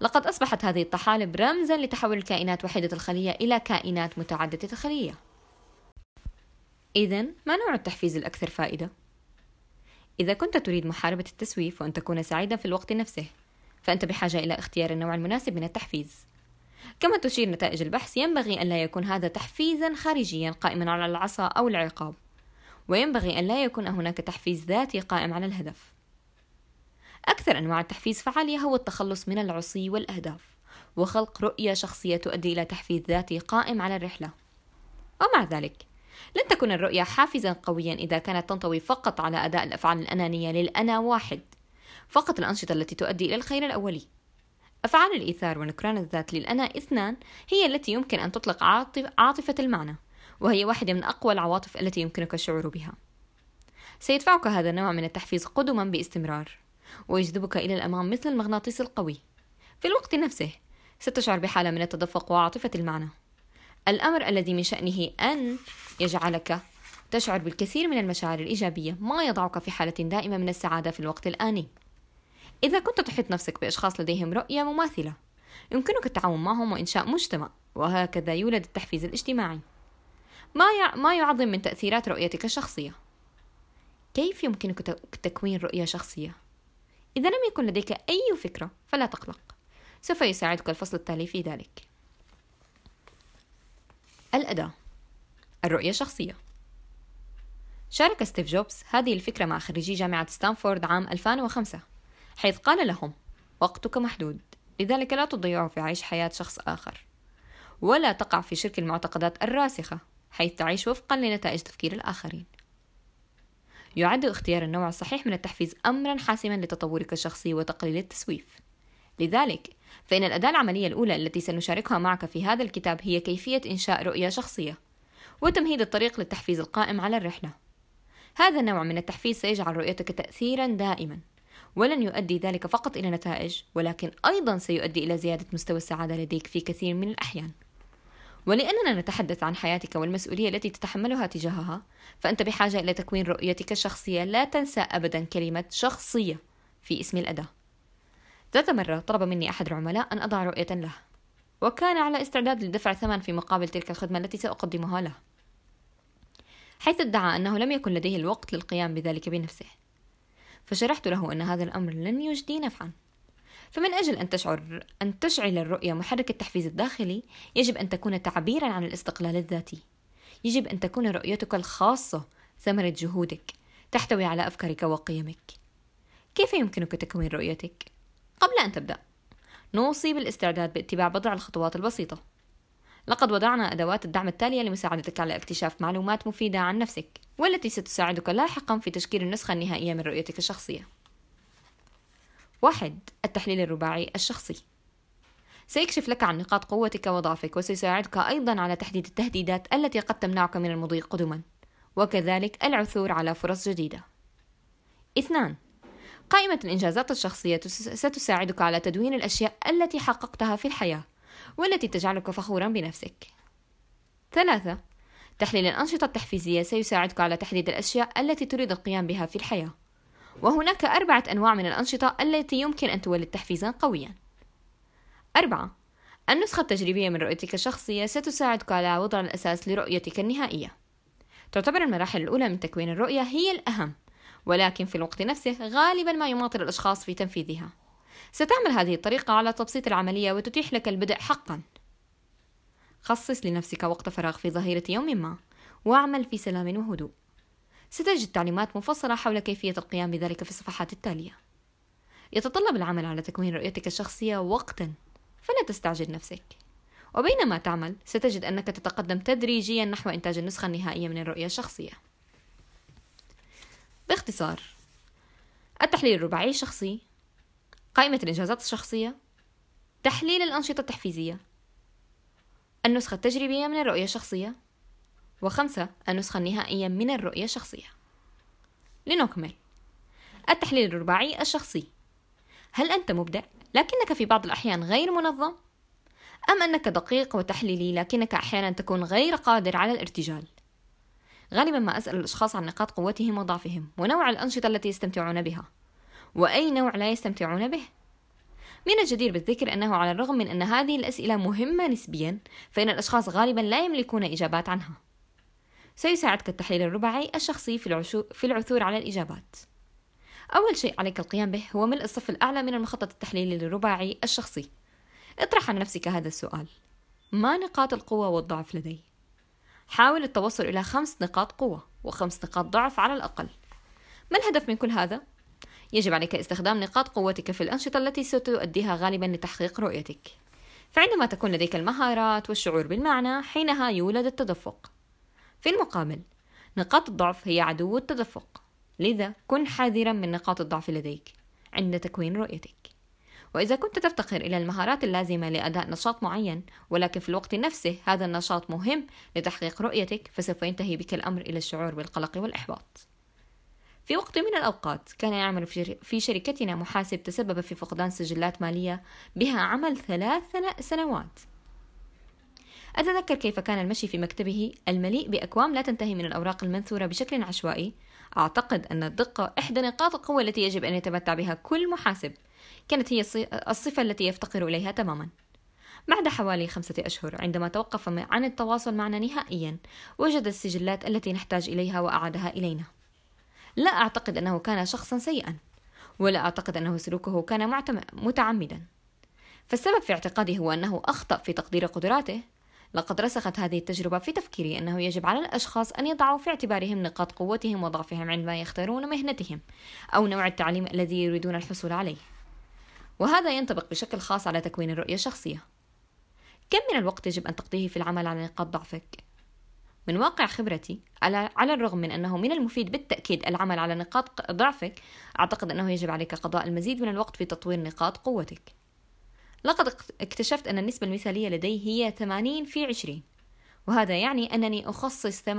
لقد أصبحت هذه الطحالب رمزا لتحول الكائنات وحيدة الخلية إلى كائنات متعددة الخلية إذا ما نوع التحفيز الأكثر فائدة؟ إذا كنت تريد محاربة التسويف وأن تكون سعيدا في الوقت نفسه. فأنت بحاجة إلى اختيار النوع المناسب من التحفيز. كما تشير نتائج البحث ينبغي أن لا يكون هذا تحفيزا خارجيا قائما على العصا أو العقاب وينبغي أن لا يكون هناك تحفيز ذاتي قائم على الهدف. أكثر أنواع التحفيز فعالية هو التخلص من العصي والأهداف وخلق رؤية شخصية تؤدي إلى تحفيز ذاتي قائم على الرحلة. ومع ذلك لن تكون الرؤية حافزا قويا إذا كانت تنطوي فقط على أداء الأفعال الأنانية للأنا واحد. فقط الأنشطة التي تؤدي إلى الخير الأولي. أفعال الإيثار ونكران الذات للأنا اثنان هي التي يمكن أن تطلق عاطف عاطفة المعنى وهي واحدة من أقوى العواطف التي يمكنك الشعور بها. سيدفعك هذا النوع من التحفيز قدما باستمرار ويجذبك إلى الأمام مثل المغناطيس القوي. في الوقت نفسه ستشعر بحالة من التدفق وعاطفة المعنى. الأمر الذي من شأنه أن يجعلك تشعر بالكثير من المشاعر الإيجابية ما يضعك في حالة دائمة من السعادة في الوقت الآني. إذا كنت تحيط نفسك بأشخاص لديهم رؤية مماثلة يمكنك التعاون معهم وإنشاء مجتمع وهكذا يولد التحفيز الاجتماعي. ما ما يعظم من تأثيرات رؤيتك الشخصية. كيف يمكنك تكوين رؤية شخصية؟ إذا لم يكن لديك أي فكرة فلا تقلق. سوف يساعدك الفصل التالي في ذلك. الأداة الرؤية الشخصية. شارك ستيف جوبز هذه الفكرة مع خريجي جامعة ستانفورد عام 2005 حيث قال لهم وقتك محدود لذلك لا تضيعه في عيش حياة شخص آخر ولا تقع في شرك المعتقدات الراسخة حيث تعيش وفقا لنتائج تفكير الآخرين. يعد اختيار النوع الصحيح من التحفيز أمرا حاسما لتطورك الشخصي وتقليل التسويف. لذلك فإن الأداة العملية الأولى التي سنشاركها معك في هذا الكتاب هي كيفية إنشاء رؤية شخصية وتمهيد الطريق للتحفيز القائم على الرحلة. هذا النوع من التحفيز سيجعل رؤيتك تأثيرا دائما. ولن يؤدي ذلك فقط إلى نتائج ولكن أيضا سيؤدي إلى زيادة مستوى السعادة لديك في كثير من الأحيان. ولأننا نتحدث عن حياتك والمسؤولية التي تتحملها تجاهها فأنت بحاجة إلى تكوين رؤيتك الشخصية. لا تنسى أبدا كلمة شخصية في اسم الأداة. ذات مرة طلب مني أحد العملاء أن أضع رؤية له وكان على استعداد لدفع ثمن في مقابل تلك الخدمة التي سأقدمها له حيث ادعى أنه لم يكن لديه الوقت للقيام بذلك بنفسه. فشرحت له أن هذا الأمر لن يجدي نفعا. فمن أجل أن تشعر أن تشعل الرؤية محرك التحفيز الداخلي يجب أن تكون تعبيرا عن الاستقلال الذاتي. يجب أن تكون رؤيتك الخاصة ثمرة جهودك تحتوي على أفكارك وقيمك. كيف يمكنك تكوين رؤيتك؟ قبل أن تبدأ نوصي بالاستعداد باتباع بضع الخطوات البسيطة. لقد وضعنا أدوات الدعم التالية لمساعدتك على اكتشاف معلومات مفيدة عن نفسك والتي ستساعدك لاحقا في تشكيل النسخة النهائية من رؤيتك الشخصية. واحد التحليل الرباعي الشخصي. سيكشف لك عن نقاط قوتك وضعفك وسيساعدك أيضا على تحديد التهديدات التي قد تمنعك من المضي قدما وكذلك العثور على فرص جديدة. اثنان قائمة الإنجازات الشخصية ستساعدك على تدوين الأشياء التي حققتها في الحياة. والتي تجعلك فخورا بنفسك. ثلاثة تحليل الأنشطة التحفيزية سيساعدك على تحديد الأشياء التي تريد القيام بها في الحياة. وهناك أربعة أنواع من الأنشطة التي يمكن أن تولد تحفيزا قويا. أربعة النسخة التجريبية من رؤيتك الشخصية ستساعدك على وضع الأساس لرؤيتك النهائية. تعتبر المراحل الأولى من تكوين الرؤية هي الأهم ولكن في الوقت نفسه غالبا ما يماطل الأشخاص في تنفيذها. ستعمل هذه الطريقة على تبسيط العملية وتتيح لك البدء حقا. خصص لنفسك وقت فراغ في ظهيرة يوم ما واعمل في سلام وهدوء. ستجد تعليمات مفصلة حول كيفية القيام بذلك في الصفحات التالية. يتطلب العمل على تكوين رؤيتك الشخصية وقتا فلا تستعجل نفسك. وبينما تعمل ستجد أنك تتقدم تدريجيا نحو إنتاج النسخة النهائية من الرؤية الشخصية. باختصار التحليل الرباعي الشخصي قائمة الإنجازات الشخصية تحليل الأنشطة التحفيزية النسخة التجريبية من الرؤية الشخصية وخمسة النسخة النهائية من الرؤية الشخصية لنكمل التحليل الرباعي الشخصي هل أنت مبدع لكنك في بعض الأحيان غير منظم؟ أم أنك دقيق وتحليلي لكنك أحيانا تكون غير قادر على الارتجال؟ غالبا ما أسأل الأشخاص عن نقاط قوتهم وضعفهم ونوع الأنشطة التي يستمتعون بها وأي نوع لا يستمتعون به. من الجدير بالذكر أنه على الرغم من أن هذه الأسئلة مهمة نسبيا فإن الأشخاص غالبا لا يملكون إجابات عنها. سيساعدك التحليل الرباعي الشخصي في العثور على الإجابات. أول شيء عليك القيام به هو ملء الصف الأعلى من المخطط التحليلي الرباعي الشخصي. اطرح على نفسك هذا السؤال. ما نقاط القوة والضعف لدي؟ حاول التوصل إلى خمس نقاط قوة وخمس نقاط ضعف على الأقل. ما الهدف من كل هذا؟ يجب عليك استخدام نقاط قوتك في الأنشطة التي ستؤديها غالبا لتحقيق رؤيتك. فعندما تكون لديك المهارات والشعور بالمعنى حينها يولد التدفق. في المقابل نقاط الضعف هي عدو التدفق. لذا كن حذرا من نقاط الضعف لديك عند تكوين رؤيتك. وإذا كنت تفتقر إلى المهارات اللازمة لأداء نشاط معين ولكن في الوقت نفسه هذا النشاط مهم لتحقيق رؤيتك فسوف ينتهي بك الأمر إلى الشعور بالقلق والإحباط. في وقت من الأوقات كان يعمل في شركتنا محاسب تسبب في فقدان سجلات مالية بها عمل ثلاث سنوات. أتذكر كيف كان المشي في مكتبه المليء بأكوام لا تنتهي من الأوراق المنثورة بشكل عشوائي. أعتقد أن الدقة إحدى نقاط القوة التي يجب أن يتمتع بها كل محاسب. كانت هي الصفة التي يفتقر إليها تماما. بعد حوالي خمسة أشهر عندما توقف عن التواصل معنا نهائيا وجد السجلات التي نحتاج إليها وأعادها إلينا. لا أعتقد أنه كان شخصا سيئا ولا أعتقد أنه سلوكه كان متعمدا. فالسبب في اعتقادي هو أنه أخطأ في تقدير قدراته. لقد رسخت هذه التجربة في تفكيري أنه يجب على الأشخاص أن يضعوا في اعتبارهم نقاط قوتهم وضعفهم عندما يختارون مهنتهم أو نوع التعليم الذي يريدون الحصول عليه. وهذا ينطبق بشكل خاص على تكوين الرؤية الشخصية. كم من الوقت يجب أن تقضيه في العمل على نقاط ضعفك؟ من واقع خبرتي على على الرغم من أنه من المفيد بالتأكيد العمل على نقاط ضعفك أعتقد أنه يجب عليك قضاء المزيد من الوقت في تطوير نقاط قوتك. لقد اكتشفت أن النسبة المثالية لدي هي 80 في 20 وهذا يعني أنني أخصص 80%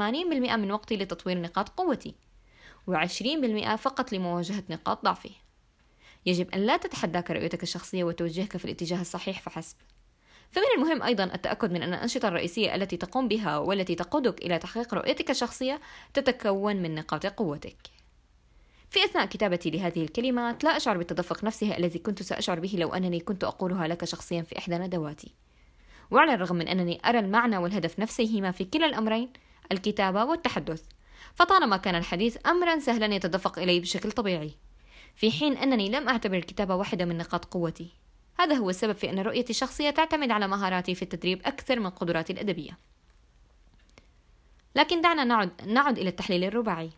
من وقتي لتطوير نقاط قوتي و20% فقط لمواجهة نقاط ضعفي. يجب أن لا تتحداك رؤيتك الشخصية وتوجهك في الاتجاه الصحيح فحسب. فمن المهم أيضا التأكد من أن الأنشطة الرئيسية التي تقوم بها والتي تقودك إلى تحقيق رؤيتك الشخصية تتكون من نقاط قوتك. في أثناء كتابتي لهذه الكلمات لا أشعر بالتدفق نفسه الذي كنت سأشعر به لو أنني كنت أقولها لك شخصيا في إحدى ندواتي. وعلى الرغم من أنني أرى المعنى والهدف نفسيهما في كلا الأمرين الكتابة والتحدث فطالما كان الحديث أمرا سهلا يتدفق إليه بشكل طبيعي في حين أنني لم أعتبر الكتابة واحدة من نقاط قوتي هذا هو السبب في أن رؤيتي الشخصية تعتمد على مهاراتي في التدريب أكثر من قدراتي الأدبية. لكن دعنا نعد, نعد إلى التحليل الرباعي.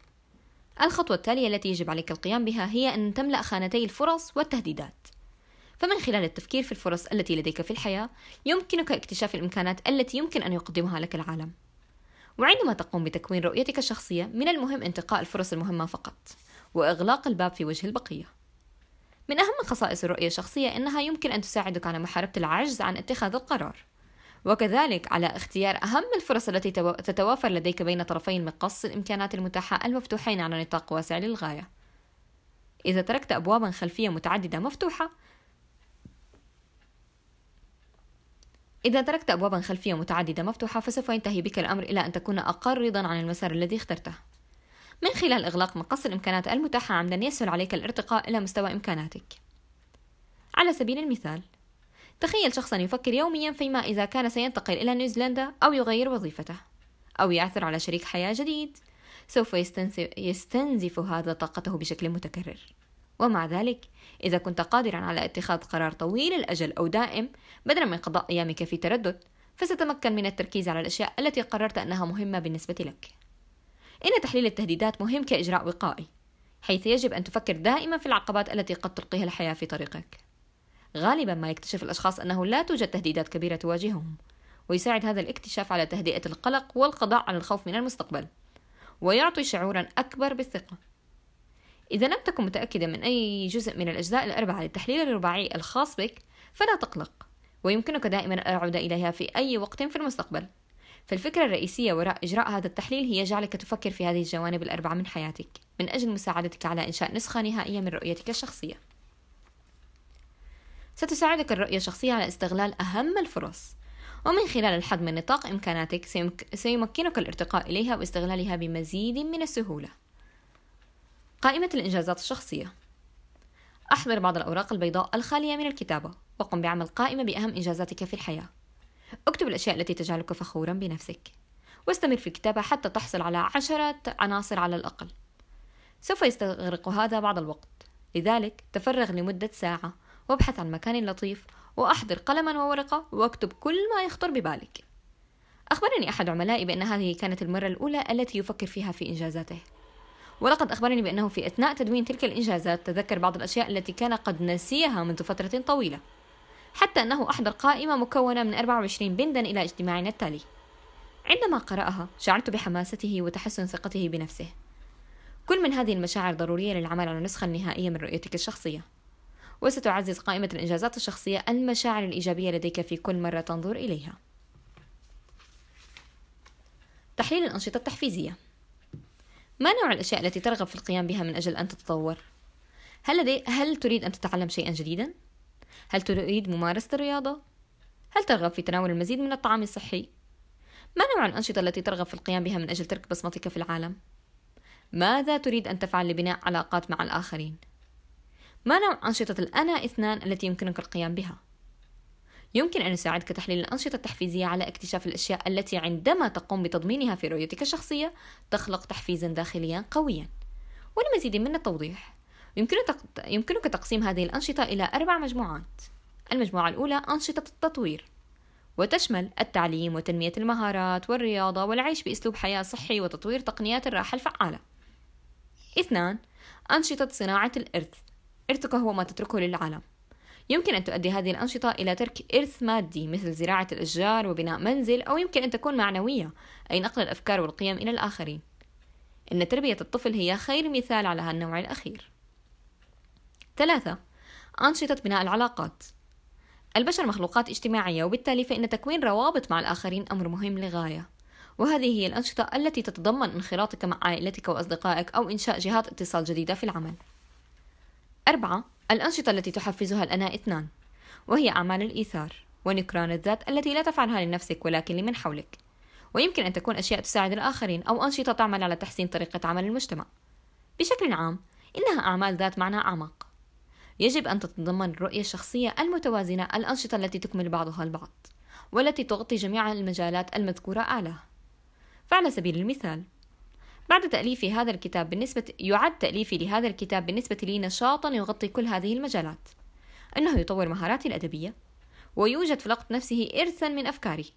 الخطوة التالية التي يجب عليك القيام بها هي أن تملأ خانتي الفرص والتهديدات. فمن خلال التفكير في الفرص التي لديك في الحياة يمكنك اكتشاف الإمكانات التي يمكن أن يقدمها لك العالم. وعندما تقوم بتكوين رؤيتك الشخصية من المهم انتقاء الفرص المهمة فقط وإغلاق الباب في وجه البقية. من أهم خصائص الرؤية الشخصية أنها يمكن أن تساعدك على محاربة العجز عن اتخاذ القرار. وكذلك على اختيار أهم الفرص التي تتوافر لديك بين طرفي المقص الإمكانات المتاحة المفتوحين على نطاق واسع للغاية. إذا تركت أبوابا خلفية متعددة مفتوحة إذا تركت أبوابا خلفية متعددة مفتوحة فسوف ينتهي بك الأمر إلى أن تكون أقل رضا عن المسار الذي اخترته. من خلال إغلاق مقص الإمكانات المتاحة عمدا يسهل عليك الارتقاء إلى مستوى إمكاناتك. على سبيل المثال تخيل شخصا يفكر يوميا فيما إذا كان سينتقل إلى نيوزيلندا أو يغير وظيفته أو يعثر على شريك حياة جديد. سوف يستنزف هذا طاقته بشكل متكرر. ومع ذلك إذا كنت قادرا على اتخاذ قرار طويل الأجل أو دائم بدلا من قضاء أيامك في تردد فستتمكن من التركيز على الأشياء التي قررت أنها مهمة بالنسبة لك. إن تحليل التهديدات مهم كإجراء وقائي حيث يجب أن تفكر دائما في العقبات التي قد تلقيها الحياة في طريقك. غالبا ما يكتشف الأشخاص أنه لا توجد تهديدات كبيرة تواجههم ويساعد هذا الاكتشاف على تهدئة القلق والقضاء على الخوف من المستقبل ويعطي شعورا أكبر بالثقة. إذا لم تكن متأكدا من أي جزء من الأجزاء الأربعة للتحليل الرباعي الخاص بك فلا تقلق ويمكنك دائما العودة إليها في أي وقت في المستقبل. فالفكرة الرئيسية وراء إجراء هذا التحليل هي جعلك تفكر في هذه الجوانب الأربعة من حياتك من أجل مساعدتك على إنشاء نسخة نهائية من رؤيتك الشخصية. ستساعدك الرؤية الشخصية على استغلال أهم الفرص. ومن خلال الحد من نطاق إمكاناتك سيمكنك الارتقاء إليها واستغلالها بمزيد من السهولة. قائمة الإنجازات الشخصية. أحضر بعض الأوراق البيضاء الخالية من الكتابة وقم بعمل قائمة بأهم إنجازاتك في الحياة. اكتب الأشياء التي تجعلك فخورا بنفسك. واستمر في الكتابة حتى تحصل على عشرة عناصر على الأقل. سوف يستغرق هذا بعض الوقت. لذلك تفرغ لمدة ساعة وابحث عن مكان لطيف وأحضر قلما وورقة واكتب كل ما يخطر ببالك. أخبرني أحد عملائي بأن هذه كانت المرة الأولى التي يفكر فيها في إنجازاته. ولقد أخبرني بأنه في أثناء تدوين تلك الإنجازات تذكر بعض الأشياء التي كان قد نسيها منذ فترة طويلة. حتى أنه أحضر قائمة مكونة من 24 بندا إلى اجتماعنا التالي. عندما قرأها شعرت بحماسته وتحسن ثقته بنفسه. كل من هذه المشاعر ضرورية للعمل على النسخة النهائية من رؤيتك الشخصية. وستعزز قائمة الإنجازات الشخصية المشاعر الإيجابية لديك في كل مرة تنظر إليها. تحليل الأنشطة التحفيزية. ما نوع الأشياء التي ترغب في القيام بها من أجل أن تتطور؟ هل, لدي... هل تريد أن تتعلم شيئا جديدا؟ هل تريد ممارسة الرياضة؟ هل ترغب في تناول المزيد من الطعام الصحي؟ ما نوع الأنشطة التي ترغب في القيام بها من أجل ترك بصمتك في العالم؟ ماذا تريد أن تفعل لبناء علاقات مع الآخرين؟ ما نوع أنشطة الأنا إثنان التي يمكنك القيام بها؟ يمكن أن يساعدك تحليل الأنشطة التحفيزية على اكتشاف الأشياء التي عندما تقوم بتضمينها في رؤيتك الشخصية تخلق تحفيزا داخليا قويا ولمزيد من التوضيح يمكنك تقسيم هذه الأنشطة إلى أربع مجموعات. المجموعة الأولى أنشطة التطوير وتشمل التعليم وتنمية المهارات والرياضة والعيش بأسلوب حياة صحي وتطوير تقنيات الراحة الفعالة. اثنان أنشطة صناعة الإرث. إرثك هو ما تتركه للعالم. يمكن أن تؤدي هذه الأنشطة إلى ترك إرث مادي مثل زراعة الأشجار وبناء منزل أو يمكن أن تكون معنوية أي نقل الأفكار والقيم إلى الآخرين. إن تربية الطفل هي خير مثال على هالنوع الأخير. ثلاثة. أنشطة بناء العلاقات. البشر مخلوقات اجتماعية وبالتالي فإن تكوين روابط مع الآخرين أمر مهم لغاية وهذه هي الأنشطة التي تتضمن انخراطك مع عائلتك وأصدقائك أو إنشاء جهات اتصال جديدة في العمل. أربعة الأنشطة التي تحفزها الأنا اثنان وهي أعمال الإيثار ونكران الذات التي لا تفعلها لنفسك ولكن لمن حولك. ويمكن أن تكون أشياء تساعد الآخرين أو أنشطة تعمل على تحسين طريقة عمل المجتمع. بشكل عام إنها أعمال ذات معنى أعمق. يجب أن تتضمن الرؤية الشخصية المتوازنة الأنشطة التي تكمل بعضها البعض والتي تغطي جميع المجالات المذكورة أعلاه فعلى سبيل المثال بعد تأليفي هذا الكتاب بالنسبة يعد تأليفي لهذا الكتاب بالنسبة لي نشاطا يغطي كل هذه المجالات. إنه يطور مهاراتي الأدبية ويوجد في الوقت نفسه إرثا من أفكاري.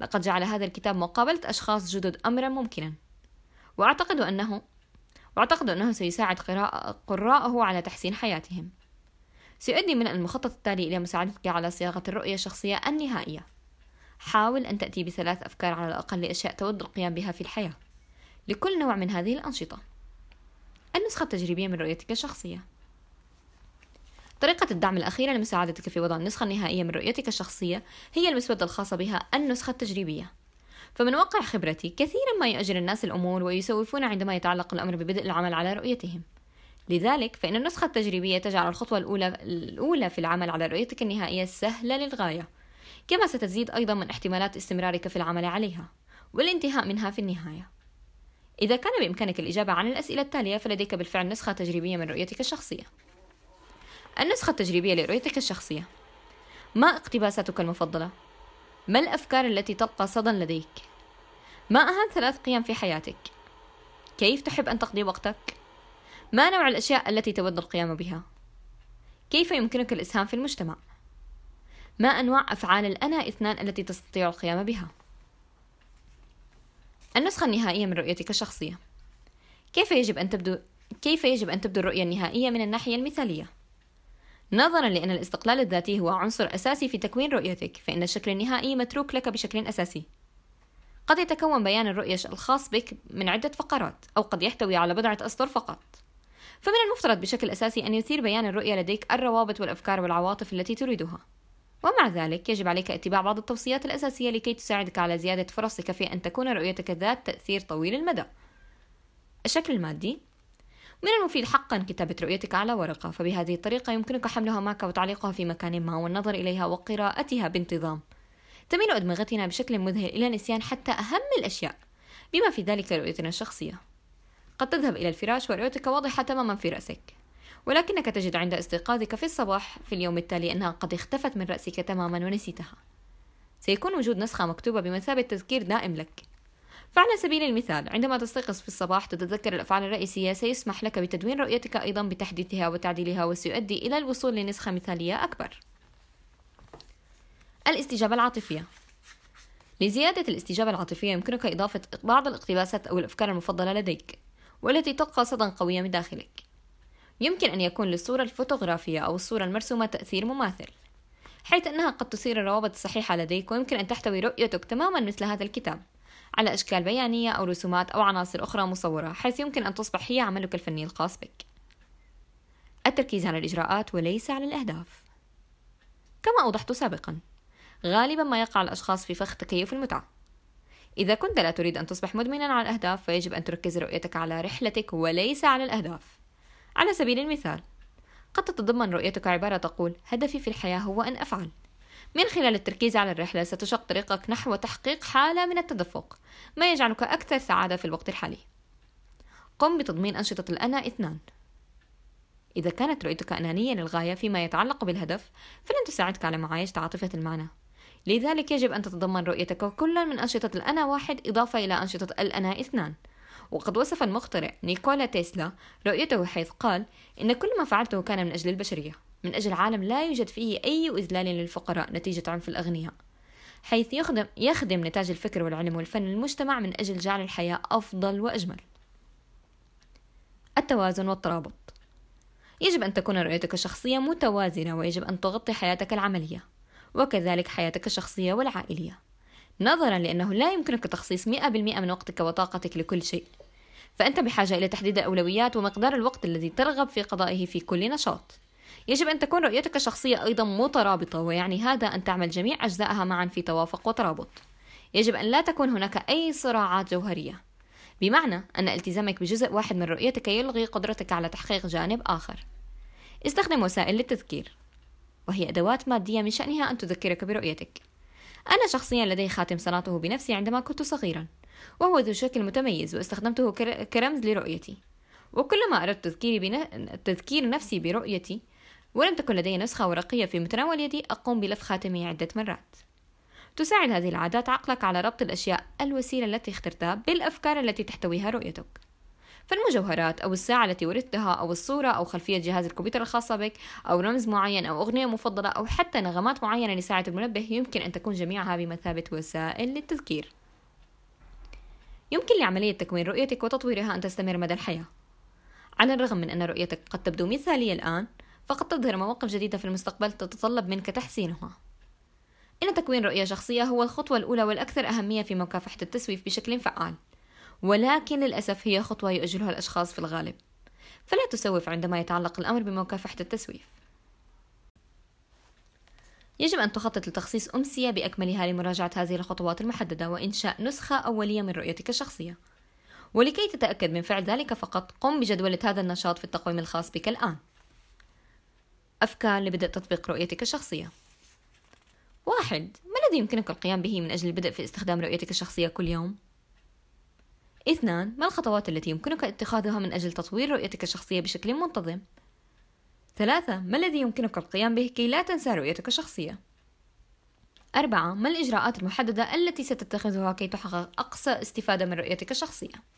لقد جعل هذا الكتاب مقابلة أشخاص جدد أمرا ممكنا. وأعتقد أنه وأعتقد أنه سيساعد قراءه على تحسين حياتهم. سيؤدي من المخطط التالي إلى مساعدتك على صياغة الرؤية الشخصية النهائية. حاول أن تأتي بثلاث أفكار على الأقل لأشياء تود القيام بها في الحياة. لكل نوع من هذه الأنشطة. النسخة التجريبية من رؤيتك الشخصية. طريقة الدعم الأخيرة لمساعدتك في وضع النسخة النهائية من رؤيتك الشخصية هي المسودة الخاصة بها النسخة التجريبية. فمن واقع خبرتي كثيرا ما يؤجل الناس الأمور ويسوفون عندما يتعلق الأمر ببدء العمل على رؤيتهم. لذلك فإن النسخة التجريبية تجعل الخطوة الأولى الأولى في العمل على رؤيتك النهائية سهلة للغاية كما ستزيد أيضا من احتمالات استمرارك في العمل عليها والانتهاء منها في النهاية إذا كان بإمكانك الإجابة عن الأسئلة التالية فلديك بالفعل نسخة تجريبية من رؤيتك الشخصية النسخة التجريبية لرؤيتك الشخصية ما اقتباساتك المفضلة؟ ما الأفكار التي تلقى صدى لديك؟ ما أهم ثلاث قيم في حياتك؟ كيف تحب أن تقضي وقتك؟ ما نوع الأشياء التي تود القيام بها؟ كيف يمكنك الإسهام في المجتمع؟ ما أنواع أفعال الأنا إثنان التي تستطيع القيام بها؟ النسخة النهائية من رؤيتك الشخصية كيف يجب أن تبدو كيف يجب أن تبدو الرؤية النهائية من الناحية المثالية؟ نظرا لأن الاستقلال الذاتي هو عنصر أساسي في تكوين رؤيتك فإن الشكل النهائي متروك لك بشكل أساسي قد يتكون بيان الرؤية الخاص بك من عدة فقرات أو قد يحتوي على بضعة أسطر فقط فمن المفترض بشكل أساسي أن يثير بيان الرؤية لديك الروابط والأفكار والعواطف التي تريدها. ومع ذلك يجب عليك اتباع بعض التوصيات الأساسية لكي تساعدك على زيادة فرصك في أن تكون رؤيتك ذات تأثير طويل المدى. الشكل المادي من المفيد حقا كتابة رؤيتك على ورقة فبهذه الطريقة يمكنك حملها معك وتعليقها في مكان ما والنظر إليها وقراءتها بانتظام. تميل أدمغتنا بشكل مذهل إلى نسيان حتى أهم الأشياء بما في ذلك رؤيتنا الشخصية. قد تذهب إلى الفراش ورؤيتك واضحة تماما في رأسك. ولكنك تجد عند استيقاظك في الصباح في اليوم التالي أنها قد اختفت من رأسك تماما ونسيتها. سيكون وجود نسخة مكتوبة بمثابة تذكير دائم لك. فعلى سبيل المثال عندما تستيقظ في الصباح تتذكر الأفعال الرئيسية سيسمح لك بتدوين رؤيتك أيضا بتحديثها وتعديلها وسيؤدي إلى الوصول لنسخة مثالية أكبر. الاستجابة العاطفية. لزيادة الاستجابة العاطفية يمكنك إضافة بعض الاقتباسات أو الأفكار المفضلة لديك. والتي تلقى صدى قوية من داخلك. يمكن أن يكون للصورة الفوتوغرافية أو الصورة المرسومة تأثير مماثل حيث أنها قد تثير الروابط الصحيحة لديك ويمكن أن تحتوي رؤيتك تماما مثل هذا الكتاب على أشكال بيانية أو رسومات أو عناصر أخرى مصورة حيث يمكن أن تصبح هي عملك الفني الخاص بك. التركيز على الإجراءات وليس على الأهداف. كما أوضحت سابقا غالبا ما يقع الأشخاص في فخ تكيف المتعة. إذا كنت لا تريد أن تصبح مدمنا على الأهداف فيجب أن تركز رؤيتك على رحلتك وليس على الأهداف. على سبيل المثال قد تتضمن رؤيتك عبارة تقول هدفي في الحياة هو أن أفعل. من خلال التركيز على الرحلة ستشق طريقك نحو تحقيق حالة من التدفق ما يجعلك أكثر سعادة في الوقت الحالي. قم بتضمين أنشطة الأنا اثنان. إذا كانت رؤيتك أنانية للغاية فيما يتعلق بالهدف فلن تساعدك على معايشة عاطفة المعنى. لذلك يجب أن تتضمن رؤيتك كلا من أنشطة الأنا واحد إضافة إلى أنشطة الأنا اثنان. وقد وصف المخترع نيكولا تيسلا رؤيته حيث قال إن كل ما فعلته كان من أجل البشرية من أجل عالم لا يوجد فيه أي إذلال للفقراء نتيجة عنف الأغنياء حيث يخدم, يخدم نتاج الفكر والعلم والفن المجتمع من أجل جعل الحياة أفضل وأجمل. التوازن والترابط. يجب أن تكون رؤيتك الشخصية متوازنة ويجب أن تغطي حياتك العملية. وكذلك حياتك الشخصية والعائلية. نظرا لأنه لا يمكنك تخصيص 100% من وقتك وطاقتك لكل شيء. فأنت بحاجة إلى تحديد الأولويات ومقدار الوقت الذي ترغب في قضائه في كل نشاط. يجب أن تكون رؤيتك الشخصية أيضا مترابطة ويعني هذا أن تعمل جميع أجزائها معا في توافق وترابط. يجب أن لا تكون هناك أي صراعات جوهرية. بمعنى أن التزامك بجزء واحد من رؤيتك يلغي قدرتك على تحقيق جانب آخر. استخدم وسائل للتذكير. وهي أدوات مادية من شأنها أن تذكرك برؤيتك. أنا شخصيا لدي خاتم صنعته بنفسي عندما كنت صغيرا وهو ذو شكل متميز واستخدمته كرمز لرؤيتي. وكلما أردت تذكيري بن... تذكير نفسي برؤيتي ولم تكن لدي نسخة ورقية في متناول يدي أقوم بلف خاتمي عدة مرات. تساعد هذه العادات عقلك على ربط الأشياء الوسيلة التي اخترتها بالأفكار التي تحتويها رؤيتك. فالمجوهرات أو الساعة التي ورثتها أو الصورة أو خلفية جهاز الكمبيوتر الخاصة بك أو رمز معين أو أغنية مفضلة أو حتى نغمات معينة لساعة المنبه يمكن أن تكون جميعها بمثابة وسائل للتذكير. يمكن لعملية تكوين رؤيتك وتطويرها أن تستمر مدى الحياة. على الرغم من أن رؤيتك قد تبدو مثالية الآن فقد تظهر مواقف جديدة في المستقبل تتطلب منك تحسينها. إن تكوين رؤية شخصية هو الخطوة الأولى والأكثر أهمية في مكافحة التسويف بشكل فعال. ولكن للأسف هي خطوة يؤجلها الأشخاص في الغالب. فلا تسوف عندما يتعلق الأمر بمكافحة التسويف. يجب أن تخطط لتخصيص أمسية بأكملها لمراجعة هذه الخطوات المحددة وإنشاء نسخة أولية من رؤيتك الشخصية. ولكي تتأكد من فعل ذلك فقط قم بجدولة هذا النشاط في التقويم الخاص بك الآن. أفكار لبدء تطبيق رؤيتك الشخصية. واحد ما الذي يمكنك القيام به من أجل البدء في استخدام رؤيتك الشخصية كل يوم؟ اثنان ما الخطوات التي يمكنك اتخاذها من أجل تطوير رؤيتك الشخصية بشكل منتظم؟ ثلاثة ما الذي يمكنك القيام به كي لا تنسى رؤيتك الشخصية؟ أربعة ما الإجراءات المحددة التي ستتخذها كي تحقق أقصى استفادة من رؤيتك الشخصية؟